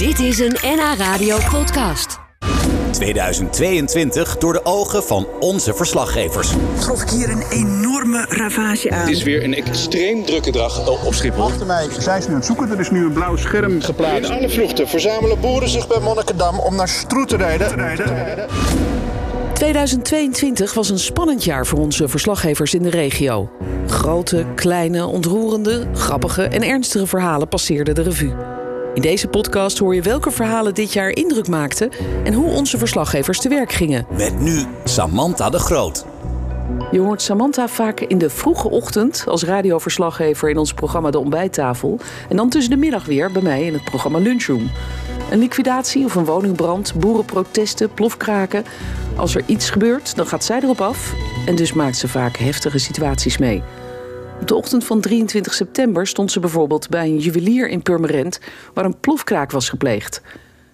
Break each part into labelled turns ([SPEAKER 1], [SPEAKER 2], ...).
[SPEAKER 1] Dit is een NH Radio podcast.
[SPEAKER 2] 2022 door de ogen van onze verslaggevers.
[SPEAKER 3] trof ik hier een enorme ravage aan.
[SPEAKER 4] Het is weer een extreem drukke dag op Schiphol.
[SPEAKER 5] Achter mij zijn ze nu aan het zoeken. Er is nu een blauw scherm geplaatst.
[SPEAKER 4] In alle vluchten verzamelen boeren zich bij
[SPEAKER 5] Monnikendam om naar Stroet te rijden.
[SPEAKER 6] 2022 was een spannend jaar voor onze verslaggevers in de regio. Grote, kleine, ontroerende, grappige en ernstige verhalen passeerden de revue. In deze podcast hoor je welke verhalen dit jaar indruk maakten en hoe onze verslaggevers te werk gingen.
[SPEAKER 2] Met nu Samantha de Groot.
[SPEAKER 6] Je hoort Samantha vaak in de vroege ochtend als radioverslaggever in ons programma De Ontbijttafel. En dan tussen de middag weer bij mij in het programma Lunchroom. Een liquidatie of een woningbrand, boerenprotesten, plofkraken. Als er iets gebeurt, dan gaat zij erop af. En dus maakt ze vaak heftige situaties mee. Op de ochtend van 23 september stond ze bijvoorbeeld bij een juwelier in Purmerend... waar een plofkraak was gepleegd.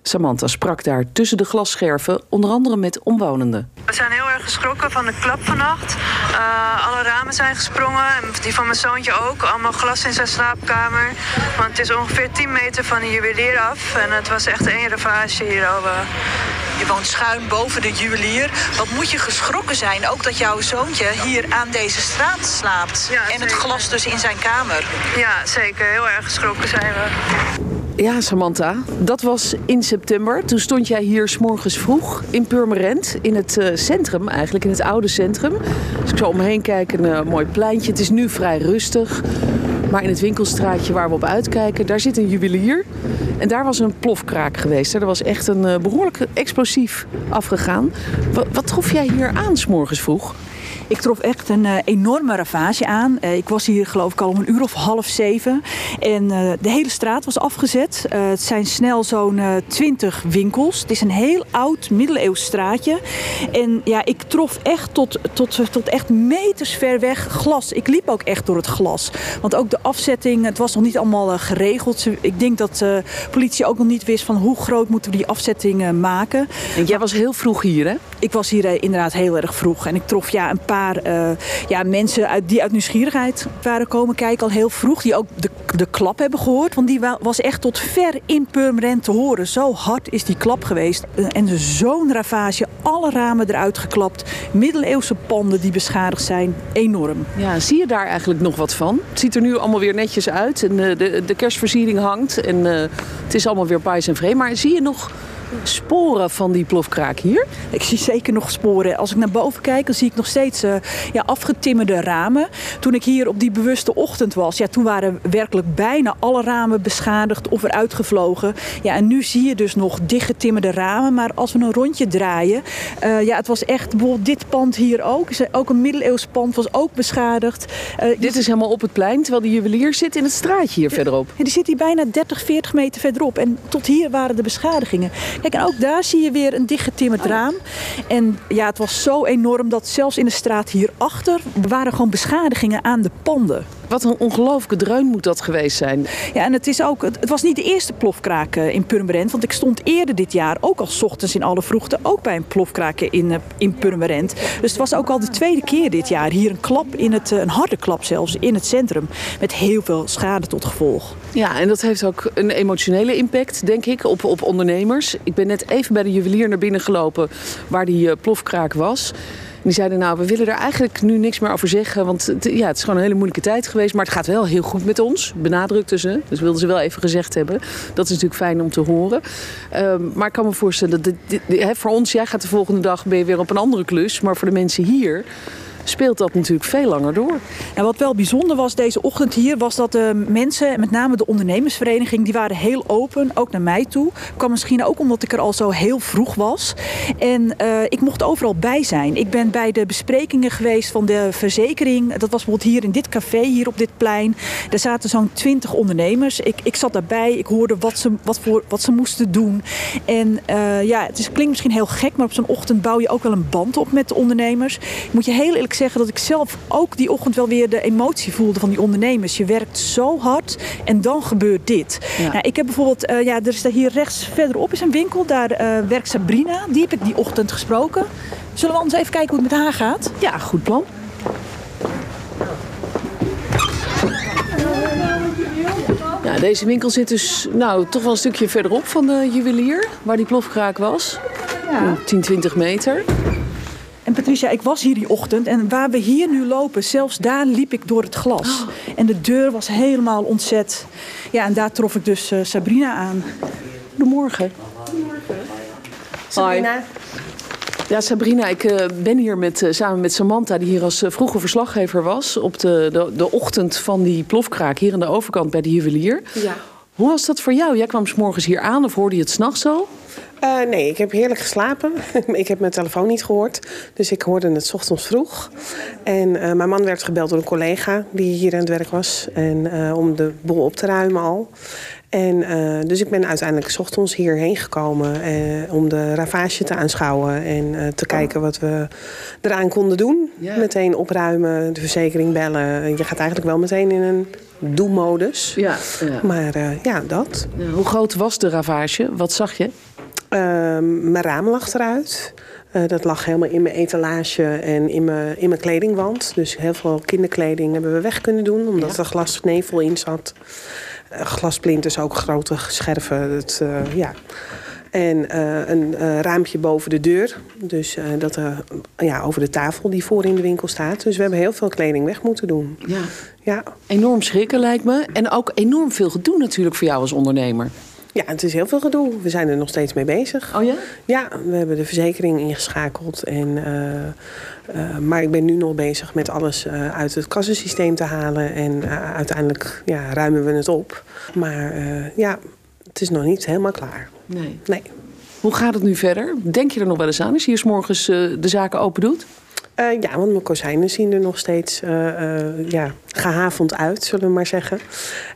[SPEAKER 6] Samantha sprak daar tussen de glasscherven, onder andere met omwonenden.
[SPEAKER 7] We zijn heel erg geschrokken van de klap vannacht. Uh, alle ramen zijn gesprongen, en die van mijn zoontje ook. Allemaal glas in zijn slaapkamer. Want het is ongeveer 10 meter van de juwelier af. En het was echt één ravage hier al.
[SPEAKER 3] Je woont schuin boven de juwelier. Wat moet je geschrokken zijn, ook dat jouw zoontje hier aan deze straat slaapt.
[SPEAKER 7] Ja,
[SPEAKER 3] en het glas dus in zijn kamer.
[SPEAKER 7] Ja, zeker. Heel erg geschrokken zijn we.
[SPEAKER 6] Ja, Samantha, dat was in september. Toen stond jij hier s'morgens vroeg in Purmerend, in het eh, centrum eigenlijk, in het oude centrum. Als ik zo om me heen kijk, een eh, mooi pleintje. Het is nu vrij rustig. Maar in het winkelstraatje waar we op uitkijken, daar zit een juwelier. En daar was een plofkraak geweest. Er was echt een eh, behoorlijk explosief afgegaan. Wat, wat trof jij hier aan s'morgens vroeg?
[SPEAKER 8] Ik trof echt een eh, enorme ravage aan. Eh, ik was hier geloof ik al om een uur of half zeven. En eh, de hele straat was afgezet. Het zijn snel zo'n twintig winkels. Het is een heel oud middeleeuws straatje. En ja, ik trof echt tot, tot, tot echt meters ver weg glas. Ik liep ook echt door het glas. Want ook de afzetting, het was nog niet allemaal geregeld. Ik denk dat de politie ook nog niet wist van hoe groot moeten we die afzetting maken.
[SPEAKER 6] En jij was heel vroeg hier, hè?
[SPEAKER 8] Ik was hier inderdaad heel erg vroeg. En ik trof ja, een paar eh, ja, mensen uit, die uit nieuwsgierigheid waren komen kijken al heel vroeg. Die ook de, de klap hebben gehoord. Want die wa- was echt tot ver in Purmerend te horen. Zo hard is die klap geweest. Eh, En zo'n ravage. Alle ramen eruit geklapt. Middeleeuwse panden die beschadigd zijn. Enorm.
[SPEAKER 6] Ja, zie je daar eigenlijk nog wat van? Het ziet er nu allemaal weer netjes uit en eh, de, de kerstversiering hangt en het is allemaal weer pais en vreemd. Maar zie je nog sporen van die plofkraak hier?
[SPEAKER 8] Ik zie zeker nog sporen. Als ik naar boven kijk, dan zie ik nog steeds eh, ja, afgetimmerde ramen. Toen ik hier op die bewuste ochtend was, ja, toen waren werkelijk bijna alle ramen beschadigd of eruit gevlogen. Ja, en nu zie je dus nog dichtgetimmerde ramen. Maar als we een rondje draaien, eh, ja, het was echt bijvoorbeeld dit pand hier ook. Ook een middeleeuws pand was ook beschadigd. Eh,
[SPEAKER 6] Dit is helemaal op het plein, terwijl de juwelier zit in het straatje hier verderop.
[SPEAKER 8] ja, die zit hier bijna 30, 40 meter verderop. En tot hier waren de beschadigingen. Kijk, en ook daar zie je weer een dichtgetimmerd raam. En ja, het was zo enorm dat zelfs in de straat hierachter... waren gewoon beschadigingen aan de panden.
[SPEAKER 6] Wat een ongelooflijke dreun moet dat geweest zijn.
[SPEAKER 8] Ja, en het, is ook, het was niet de eerste plofkraak eh, in Purmerend. Want ik stond eerder dit jaar, ook al ochtends in alle vroegte... ook bij een plofkraak in, eh, in Purmerend. Dus het was ook al de tweede keer dit jaar. Hier een klap, in het, eh, een harde klap zelfs, in het centrum. Met heel veel schade tot gevolg.
[SPEAKER 6] Ja, en dat heeft ook een emotionele impact, denk ik, op, op ondernemers. Ik ben net even bij de juwelier naar binnen gelopen waar die plofkraak was. Die zeiden, nou, we willen er eigenlijk nu niks meer over zeggen. Want het, ja, het is gewoon een hele moeilijke tijd geweest. Maar het gaat wel heel goed met ons, benadrukten ze. Dus wilden ze wel even gezegd hebben. Dat is natuurlijk fijn om te horen. Ehm, maar ik kan me voorstellen, dat hè, voor ons, jij gaat de volgende dag ben je weer op een andere klus. Maar voor de mensen hier speelt dat natuurlijk veel langer door.
[SPEAKER 8] Nou, wat wel bijzonder was deze ochtend hier, was dat de mensen, met name de ondernemersvereniging, die waren heel open, ook naar mij toe. Kwam misschien ook omdat ik er al zo heel vroeg was. En eh, ik mocht overal bij zijn. Ik ben bij de besprekingen geweest van de verzekering. Dat was bijvoorbeeld hier in dit café, hier op dit plein. Daar zaten zo'n twintig ondernemers. Ik, ik zat daarbij, ik hoorde wat ze, wat voor, wat ze moesten doen. En eh, ja, het is, klinkt misschien heel gek, maar op zo'n ochtend bouw je ook wel een band op met de ondernemers. Ik moet je heel eerlijk zeggen dat ik zelf ook die ochtend wel weer de emotie voelde van die ondernemers. Je werkt zo hard en dan gebeurt dit.
[SPEAKER 6] Ja.
[SPEAKER 8] Nou, ik heb bijvoorbeeld, eh, ja, er is daar hier rechts verderop is een winkel. Daar eh, werkt Sabrina. Die heb ik die ochtend gesproken. Zullen we anders even kijken hoe het met haar gaat?
[SPEAKER 6] Ja, goed plan. Ja, deze winkel zit dus nou, toch wel een stukje verderop van de juwelier, waar die plofkraak was.
[SPEAKER 8] Ja.
[SPEAKER 6] 10, 20 meter.
[SPEAKER 8] En Patricia, ik was hier die ochtend en waar we hier nu lopen, zelfs daar liep ik door het glas. En de deur was helemaal ontzet. Ja, en daar trof ik dus eh, Sabrina aan.
[SPEAKER 6] Goedemorgen.
[SPEAKER 9] Sabrina.
[SPEAKER 6] Ja, Sabrina, ik eh, ben hier met, eh, samen met Samantha, die hier als uh, vroege verslaggever was. op de, de, de ochtend van die plofkraak hier aan de overkant bij de juwelier.
[SPEAKER 9] Ja.
[SPEAKER 6] Hoe was dat voor jou? Jij kwam s morgens hier aan of hoorde je het s'nachts al?
[SPEAKER 9] Uh, nee, ik heb heerlijk geslapen. ik heb mijn telefoon niet gehoord. Dus ik hoorde het ochtends vroeg. En uh, mijn man werd gebeld door een collega die hier aan het werk was. En, uh, om de boel op te ruimen al. En, dus ik ben uiteindelijk ochtends hierheen gekomen om de ravage te aanschouwen. En te kijken wat we eraan konden doen. Meteen opruimen, de verzekering bellen. Je gaat eigenlijk wel meteen in een doe-modus.
[SPEAKER 6] Ja, ja.
[SPEAKER 9] Maar ja, dat.
[SPEAKER 6] Hoe groot was de ravage? Wat zag je?
[SPEAKER 9] Uh, mijn raam lag eruit. Uh, dat lag helemaal in mijn etalage en in mijn, in mijn kledingwand. Dus heel veel kinderkleding hebben we weg kunnen doen, omdat ja. er glasnevel in zat. Uh, glasplinters, ook grote scherven. Het, ja. En een raampje boven de deur. Dus dat ja, over de tafel die voor in de winkel staat. Dus we hebben heel veel kleding weg moeten doen.
[SPEAKER 6] Ja.
[SPEAKER 9] ja.
[SPEAKER 6] Enorm schrikken lijkt me. En ook enorm veel gedoe natuurlijk voor jou als ondernemer.
[SPEAKER 9] Ja, het is heel veel gedoe. We zijn er nog steeds mee bezig.
[SPEAKER 6] Oh ja?
[SPEAKER 9] Ja, we hebben de verzekering ingeschakeld. En, uh, uh, maar ik ben nu nog bezig met alles uh, uit het kassensysteem te halen. En uiteindelijk ja, ruimen we het op. Maar ja, het is nog niet helemaal klaar.
[SPEAKER 6] Nee.
[SPEAKER 9] nee.
[SPEAKER 6] Hoe gaat het nu verder? Denk je er nog wel eens aan als je hier 's morgens de zaken open doet?
[SPEAKER 9] Uh, ja, want mijn kozijnen zien er nog steeds uh, uh, ja, gehavend uit, zullen we maar zeggen.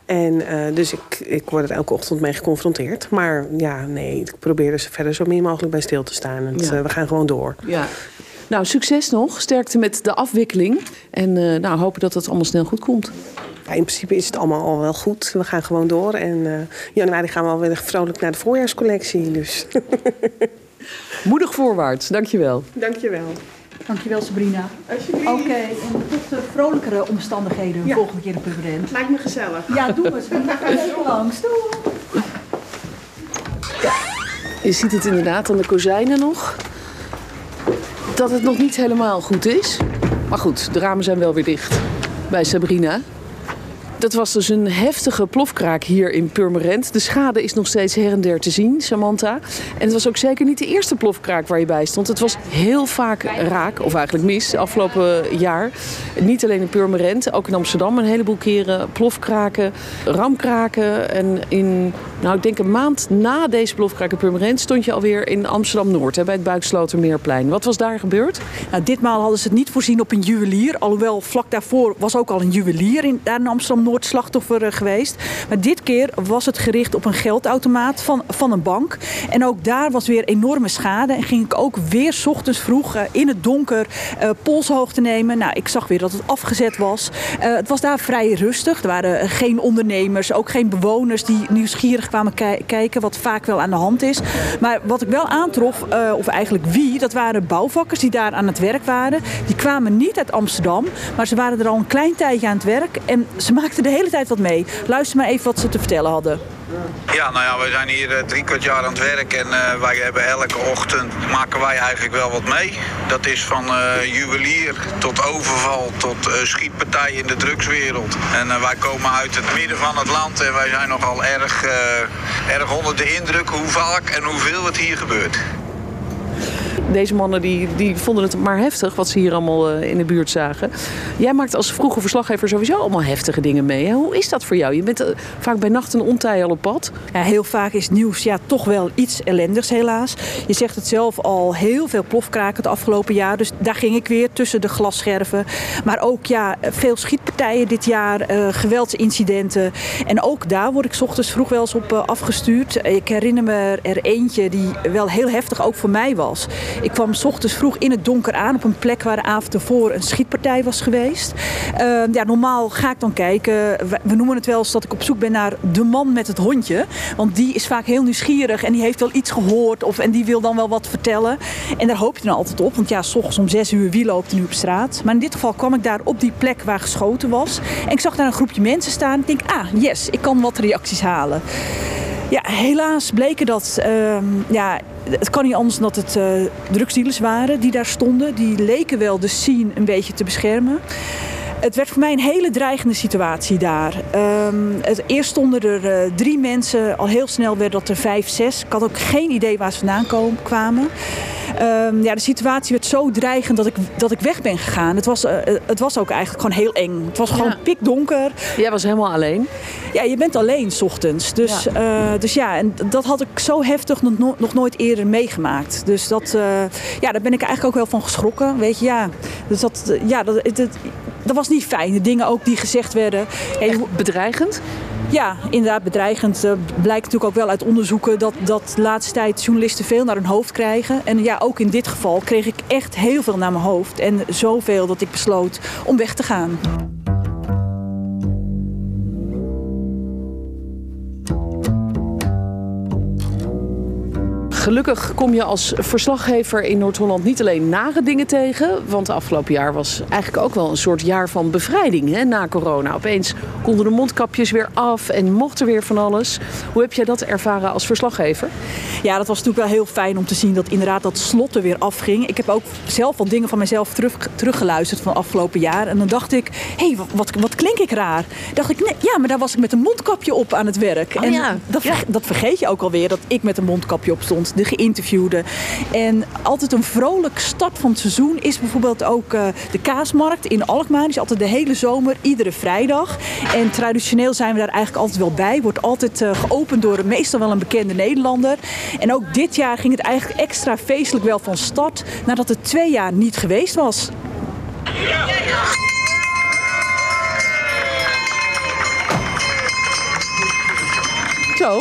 [SPEAKER 9] En dus ik, ik word er elke ochtend mee geconfronteerd. Maar ja, nee, ik probeer er verder zo min mogelijk bij stil te staan. En
[SPEAKER 6] Ja.
[SPEAKER 9] we gaan gewoon door.
[SPEAKER 6] Ja. Nou, succes nog. Sterkte met de afwikkeling. En nou, hopen dat het allemaal snel goed komt.
[SPEAKER 9] Ja, in principe is het allemaal al wel goed. We gaan gewoon door. En januari gaan we alweer vrolijk naar de voorjaarscollectie. Dus.
[SPEAKER 6] Moedig voorwaarts, dankjewel.
[SPEAKER 9] Dankjewel.
[SPEAKER 8] Dankjewel Sabrina.
[SPEAKER 9] Alsjeblieft.
[SPEAKER 8] Oké, en tot de vrolijkere omstandigheden
[SPEAKER 9] Ja.
[SPEAKER 8] volgende keer in Purmerend.
[SPEAKER 9] Lijkt me gezellig.
[SPEAKER 8] Ja, doe het. Sabrina, ga even langs. Doei.
[SPEAKER 6] Je ziet het inderdaad aan de kozijnen nog. Dat het nog niet helemaal goed is. Maar goed, de ramen zijn wel weer dicht bij Sabrina. Dat was dus een heftige plofkraak hier in Purmerend. De schade is nog steeds her en der te zien, Samantha. En het was ook zeker niet de eerste plofkraak waar je bij stond. Het was heel vaak raak, of eigenlijk mis, afgelopen jaar. Niet alleen in Purmerend, ook in Amsterdam een heleboel keren. Plofkraken, ramkraken. En in, nou ik denk een maand na deze plofkraak in Purmerend... stond je alweer in Amsterdam-Noord, bij het Buikslotermeerplein. Wat was daar gebeurd?
[SPEAKER 8] Nou, ditmaal hadden ze het niet voorzien op een juwelier. Alhoewel vlak daarvoor was ook al een juwelier in, daar in Amsterdam-Noord slachtoffer eh, geweest. Maar dit keer was het gericht op een geldautomaat van, van een bank. En ook daar was weer enorme schade. En ging ik ook weer ochtends vroeg eh, in het donker eh, polshoogte nemen. Nou, ik zag weer dat het afgezet was. Het was daar vrij rustig. Er waren geen ondernemers, ook geen bewoners die nieuwsgierig kwamen ki- kijken. Wat vaak wel aan de hand is. Maar wat ik wel aantrof, of eigenlijk wie, dat waren bouwvakkers die daar aan het werk waren. Die kwamen niet uit Amsterdam, maar ze waren er al een klein tijdje aan het werk. En ze maakten de hele tijd wat mee. Luister maar even wat ze te vertellen hadden.
[SPEAKER 10] Ja, nou ja, we zijn hier eh, drie kwart jaar aan het werk en eh, wij hebben elke ochtend maken wij eigenlijk wel wat mee. Dat is van eh, juwelier tot overval tot schietpartij in de drugswereld. En wij komen uit het midden van het land en wij zijn nogal erg, erg onder de indruk hoe vaak en hoeveel het hier gebeurt.
[SPEAKER 6] Deze mannen die, die vonden het maar heftig wat ze hier allemaal eh, in de buurt zagen. Jij maakt als vroege verslaggever sowieso allemaal heftige dingen mee. Hè? Hoe is dat voor jou? Je bent eh, vaak bij nacht en ontij al op pad.
[SPEAKER 8] Ja, heel vaak is nieuws ja, toch wel iets ellendigs helaas. Je zegt het zelf al heel veel plofkraken het afgelopen jaar. Dus daar ging ik weer tussen de glasscherven. Maar ook ja, veel schietpartijen dit jaar, eh, geweldsincidenten. En ook daar word ik ochtends vroeg wel eens op afgestuurd. Ik herinner me er eentje die wel heel heftig ook voor mij was. Ik kwam s ochtends vroeg in het donker aan op een plek waar de avond ervoor een schietpartij was geweest. Uh, ja, normaal ga ik dan kijken. We, we, noemen het wel eens dat ik op zoek ben naar de man met het hondje. Want die is vaak heel nieuwsgierig en die heeft wel iets gehoord of, en die wil dan wel wat vertellen. En daar hoop je dan altijd op. Want ja, s ochtends om zes uur wie loopt er nu op straat. Maar in dit geval kwam ik daar op die plek waar geschoten was. En ik zag daar een groepje mensen staan. Ik denk, ah, yes, ik kan wat reacties halen. Ja, helaas bleken dat. Uh, ja, het kan niet anders dan dat het uh, waren die daar stonden. Die leken wel de scene een beetje te beschermen. Het werd voor mij een hele dreigende situatie daar. Het, eerst stonden er uh, drie mensen, al heel snel werd dat er vijf, zes. Ik had ook geen idee waar ze vandaan kwamen. Um, ja, de situatie werd zo dreigend dat ik, dat ik weg ben gegaan. Het was, uh, het was ook eigenlijk gewoon heel eng. Het was gewoon ja. pikdonker.
[SPEAKER 6] Jij was helemaal alleen?
[SPEAKER 8] Ja, je bent alleen s ochtends. Dus ja, uh, dus ja en dat had ik zo heftig nog, no nog nooit eerder meegemaakt. Dus dat, uh, ja, daar ben ik eigenlijk ook wel van geschrokken. Weet je, ja. Dus dat, ja, dat, dat, dat was niet fijn. De dingen ook die gezegd werden.
[SPEAKER 6] Echt bedreigend?
[SPEAKER 8] Ja, inderdaad bedreigend. Uh, blijkt natuurlijk ook wel uit onderzoeken dat, dat de laatste tijd journalisten veel naar hun hoofd krijgen. En ja, ook in dit geval kreeg ik echt heel veel naar mijn hoofd. En zoveel dat ik besloot om weg te gaan.
[SPEAKER 6] Gelukkig kom je als verslaggever in Noord-Holland niet alleen nare dingen tegen. Want het afgelopen jaar was eigenlijk ook wel een soort jaar van bevrijding hè, na corona. Opeens konden de mondkapjes weer af en mocht er weer van alles. Hoe heb jij dat ervaren als verslaggever?
[SPEAKER 8] Ja, dat was natuurlijk wel heel fijn om te zien dat inderdaad dat slot er weer afging. Ik heb ook zelf wat dingen van mezelf terug, teruggeluisterd van het afgelopen jaar. En dan dacht ik, hé, hey, wat, wat klink ik raar? Dacht ik, nee, ja, maar daar was ik met een mondkapje op aan het werk.
[SPEAKER 6] Oh,
[SPEAKER 8] en
[SPEAKER 6] ja.
[SPEAKER 8] dat,
[SPEAKER 6] ja.
[SPEAKER 8] dat vergeet je ook alweer, dat ik met een mondkapje op stond. De geïnterviewde. En altijd een vrolijk start van het seizoen is bijvoorbeeld ook uh, de kaasmarkt in Alkmaar. Die is altijd de hele zomer, iedere vrijdag. En traditioneel zijn we daar eigenlijk altijd wel bij. Wordt altijd uh, geopend door meestal wel een bekende Nederlander. En ook dit jaar ging het eigenlijk extra feestelijk wel van start. Nadat het twee jaar niet geweest was.
[SPEAKER 6] Zo,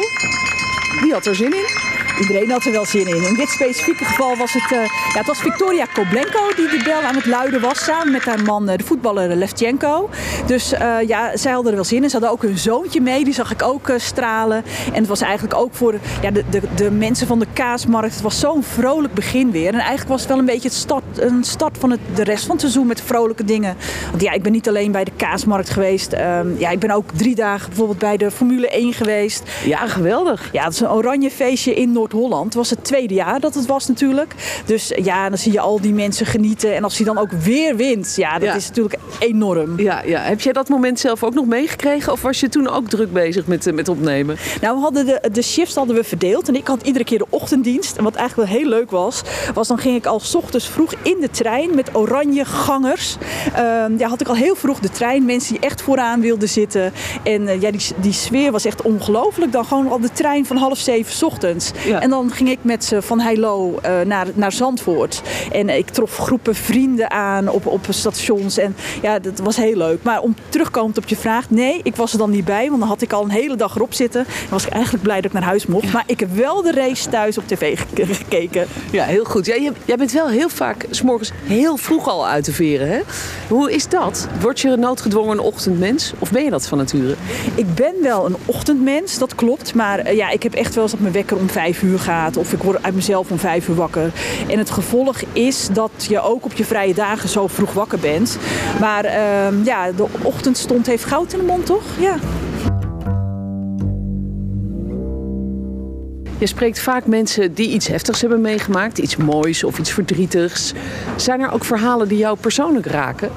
[SPEAKER 6] wie had er zin in?
[SPEAKER 8] Iedereen had er wel zin in. In dit specifieke geval was het, uh, ja, het was Victoria Koblenko die de bel aan het luiden was. Samen met haar man, uh, de voetballer Levchenko. Dus uh, ja, zij hadden er wel zin in. Ze hadden ook hun zoontje mee. Die zag ik ook stralen. En het was eigenlijk ook voor ja, de, de, de mensen van de kaasmarkt. Het was zo'n vrolijk begin weer. En eigenlijk was het wel een beetje het start, een start van het, de rest van het seizoen met vrolijke dingen. Want ja, ik ben niet alleen bij de kaasmarkt geweest. Um, ja, ik ben ook drie dagen bijvoorbeeld bij de Formule 1 geweest.
[SPEAKER 6] Ja, geweldig.
[SPEAKER 8] Ja, het is een oranje feestje in Noord Noord-Holland. Het was het tweede jaar dat het was natuurlijk. Dus ja, dan zie je al die mensen genieten. En als hij dan ook weer wint, ja, dat ja. is natuurlijk enorm.
[SPEAKER 6] Ja, ja. Heb jij dat moment zelf ook nog meegekregen? Of was je toen ook druk bezig met, met opnemen?
[SPEAKER 8] Nou, we hadden de, de shifts hadden we verdeeld. En ik had iedere keer de ochtenddienst. En wat eigenlijk wel heel leuk was, was dan ging ik al 's ochtends vroeg in de trein met oranje gangers. Um, ja, had ik al heel vroeg de trein. Mensen die echt vooraan wilden zitten. En uh, ja, die, die sfeer was echt ongelooflijk. Dan gewoon al de trein van half zeven 's ochtends. Ja. En dan ging ik met ze van Heilo uh, naar, naar Zandvoort. En ik trof groepen vrienden aan op, op stations. En ja, dat was heel leuk. Maar om terugkomend op je vraag, nee, ik was er dan niet bij. Want dan had ik al een hele dag erop zitten. Dan was ik eigenlijk blij dat ik naar huis mocht. Maar ik heb wel de race thuis op tv gekeken.
[SPEAKER 6] Ja, heel goed. Ja, jij bent wel heel vaak s'morgens heel vroeg al uit te veren. Hè? Hoe is dat? Word je noodgedwongen een ochtendmens? Of ben je dat van nature?
[SPEAKER 8] Ik ben wel een ochtendmens, dat klopt. Maar uh, ja, ik heb echt wel eens dat mijn wekker om vijf uur gaat. Of ik word uit mezelf om vijf uur wakker. En het gevolg is dat je ook op je vrije dagen zo vroeg wakker bent. Maar uh, ja, de ochtendstond heeft goud in de mond, toch? Ja.
[SPEAKER 6] Je spreekt vaak mensen die iets heftigs hebben meegemaakt, iets moois of iets verdrietigs. Zijn er ook verhalen die jou persoonlijk raken?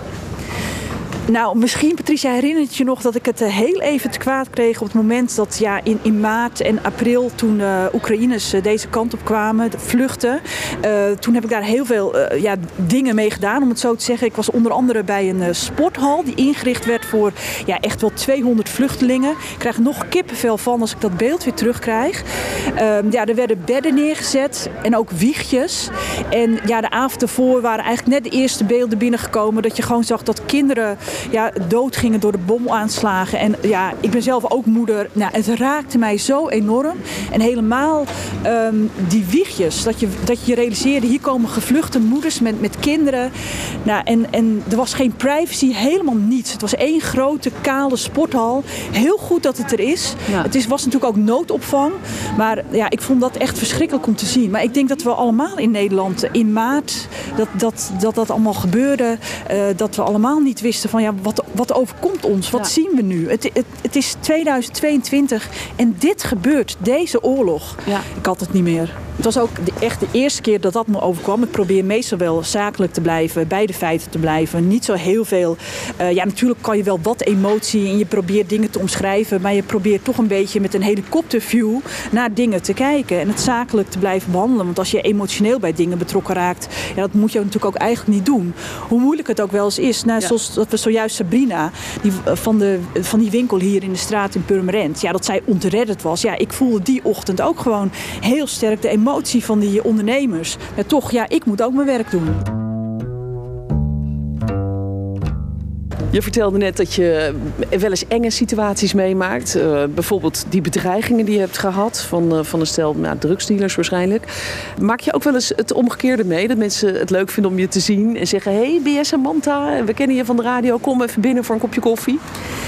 [SPEAKER 8] Nou, misschien Patricia herinnert je nog dat ik het heel even te kwaad kreeg op het moment dat ja, in, maart en april toen uh, Oekraïners uh, deze kant op kwamen, vluchten. Uh, toen heb ik daar heel veel ja, dingen mee gedaan, om het zo te zeggen. Ik was onder andere bij een sporthal die ingericht werd voor ja, echt wel 200 vluchtelingen. Ik krijg nog kippenvel van als ik dat beeld weer terugkrijg. ja, er werden bedden neergezet en ook wiegjes. En ja, de avond ervoor waren eigenlijk net de eerste beelden binnengekomen dat je gewoon zag dat kinderen ja, doodgingen door de bomaanslagen. En ja, ik ben zelf ook moeder. Nou, het raakte mij zo enorm. En helemaal ehm, die wiegjes, dat je, dat je realiseerde, hier komen gevluchte moeders met, met kinderen. Nou, en, en er was geen privacy, helemaal niets. Het was één grote, kale sporthal. Heel goed dat het er is. Het is, was natuurlijk ook noodopvang. Maar ja, ik vond dat echt verschrikkelijk om te zien. Maar ik denk dat we allemaal in Nederland in maart, dat dat, dat, dat allemaal gebeurde. Uh, dat we allemaal niet wisten van ja, wat, wat overkomt ons? Wat zien we nu? Het, het, het is 2022 en dit gebeurt, deze oorlog.
[SPEAKER 6] Ja.
[SPEAKER 8] Ik had het niet meer. Het was ook echt de eerste keer dat dat me overkwam. Ik probeer meestal wel zakelijk te blijven, bij de feiten te blijven. Niet zo heel veel. Uh, ja, natuurlijk kan je wel wat emotie en je probeert dingen te omschrijven. Maar je probeert toch een beetje met een helikopterview naar dingen te kijken. En het zakelijk te blijven behandelen. Want als je emotioneel bij dingen betrokken raakt, ja, dat moet je natuurlijk ook eigenlijk niet doen. Hoe moeilijk het ook wel eens is. Nou, Zoals dat we zojuist Sabrina, die, van, de, van die winkel hier in de straat in Purmerend. Ja, dat zij ontredderd was. Ja, ik voelde die ochtend ook gewoon heel sterk de emotie van die ondernemers. Maar toch, ja, ik moet ook mijn werk doen.
[SPEAKER 6] Je vertelde net dat je wel eens enge situaties meemaakt. Uh, bijvoorbeeld die bedreigingen die je hebt gehad van, uh, van een stel nou, drugsdealers waarschijnlijk. Maak je ook wel eens het omgekeerde mee? Dat mensen het leuk vinden om je te zien en zeggen... hey, BS Samantha, we kennen je van de radio, kom even binnen voor een kopje koffie.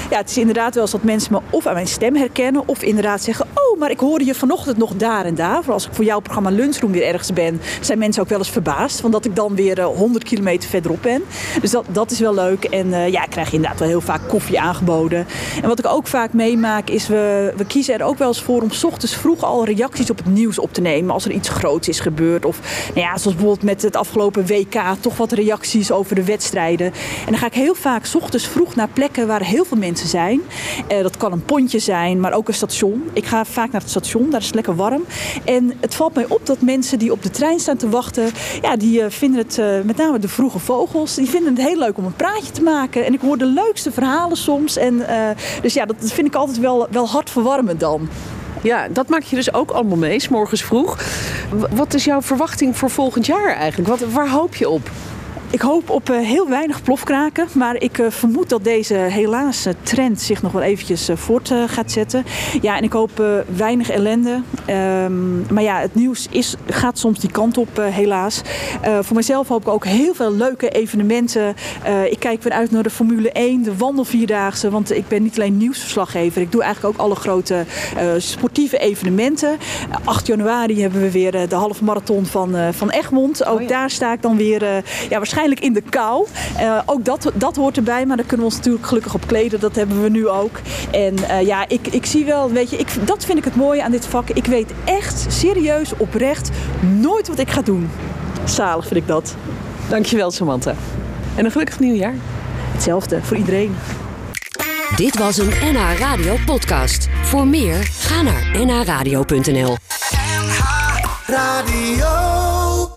[SPEAKER 8] Ja, het is inderdaad wel eens dat mensen me of aan mijn stem herkennen... of inderdaad zeggen, oh, maar ik hoorde je vanochtend nog daar en daar. Voor als ik voor jouw programma Lunchroom weer ergens ben... zijn mensen ook wel eens verbaasd. Van dat ik dan weer uh, 100 kilometer verderop ben. Dus dat, dat is wel leuk. En ja, ik krijg inderdaad wel heel vaak koffie aangeboden. En wat ik ook vaak meemaak is, we, we kiezen er ook wel eens voor om s ochtends vroeg al reacties op het nieuws op te nemen. Als er iets groots is gebeurd. Of nou ja, zoals bijvoorbeeld met het afgelopen WK, toch wat reacties over de wedstrijden. En dan ga ik heel vaak s ochtends vroeg naar plekken waar heel veel mensen zijn. Uh, dat kan een pontje zijn, maar ook een station. Ik ga vaak naar het station, daar is het lekker warm. En het valt mij op dat mensen die op de trein staan te wachten, ja, die uh, vinden het, uh, met name de vroege vogels, die vinden het heel leuk om een praatje te maken. En ik hoor de leukste verhalen soms. En, uh, dus ja, dat vind ik altijd wel, wel hartverwarmend dan.
[SPEAKER 6] Ja, dat maak je dus ook allemaal mee, s morgens vroeg. Wat is jouw verwachting voor volgend jaar eigenlijk? Wat, waar hoop je op?
[SPEAKER 8] Ik hoop op uh, heel weinig plofkraken, maar ik uh, vermoed dat deze helaas uh, trend zich nog wel eventjes voort gaat zetten. Ja, en ik hoop weinig ellende. Um, maar ja, het nieuws is, gaat soms die kant op, helaas. voor mezelf hoop ik ook heel veel leuke evenementen. ik kijk weer uit naar de Formule 1, de wandelvierdaagse, want ik ben niet alleen nieuwsverslaggever. Ik doe eigenlijk ook alle grote sportieve evenementen. 8 januari hebben we weer de halve marathon van, van Egmond. Ook oh ja. daar sta ik dan weer ja, waarschijnlijk in de kou. Uh, ook dat, dat hoort erbij, maar daar kunnen we ons natuurlijk gelukkig op kleden. Dat hebben we nu ook. En uh, ja, ik, ik zie wel, weet je, ik, dat vind ik het mooie aan dit vak. Ik weet echt, serieus, oprecht, nooit wat ik ga doen. Zalig vind ik dat.
[SPEAKER 6] Dankjewel, Samantha. En een gelukkig nieuwjaar.
[SPEAKER 8] Hetzelfde, voor iedereen.
[SPEAKER 1] Dit was een NH Radio podcast. Voor meer, ga naar nhradio.nl
[SPEAKER 11] NH Radio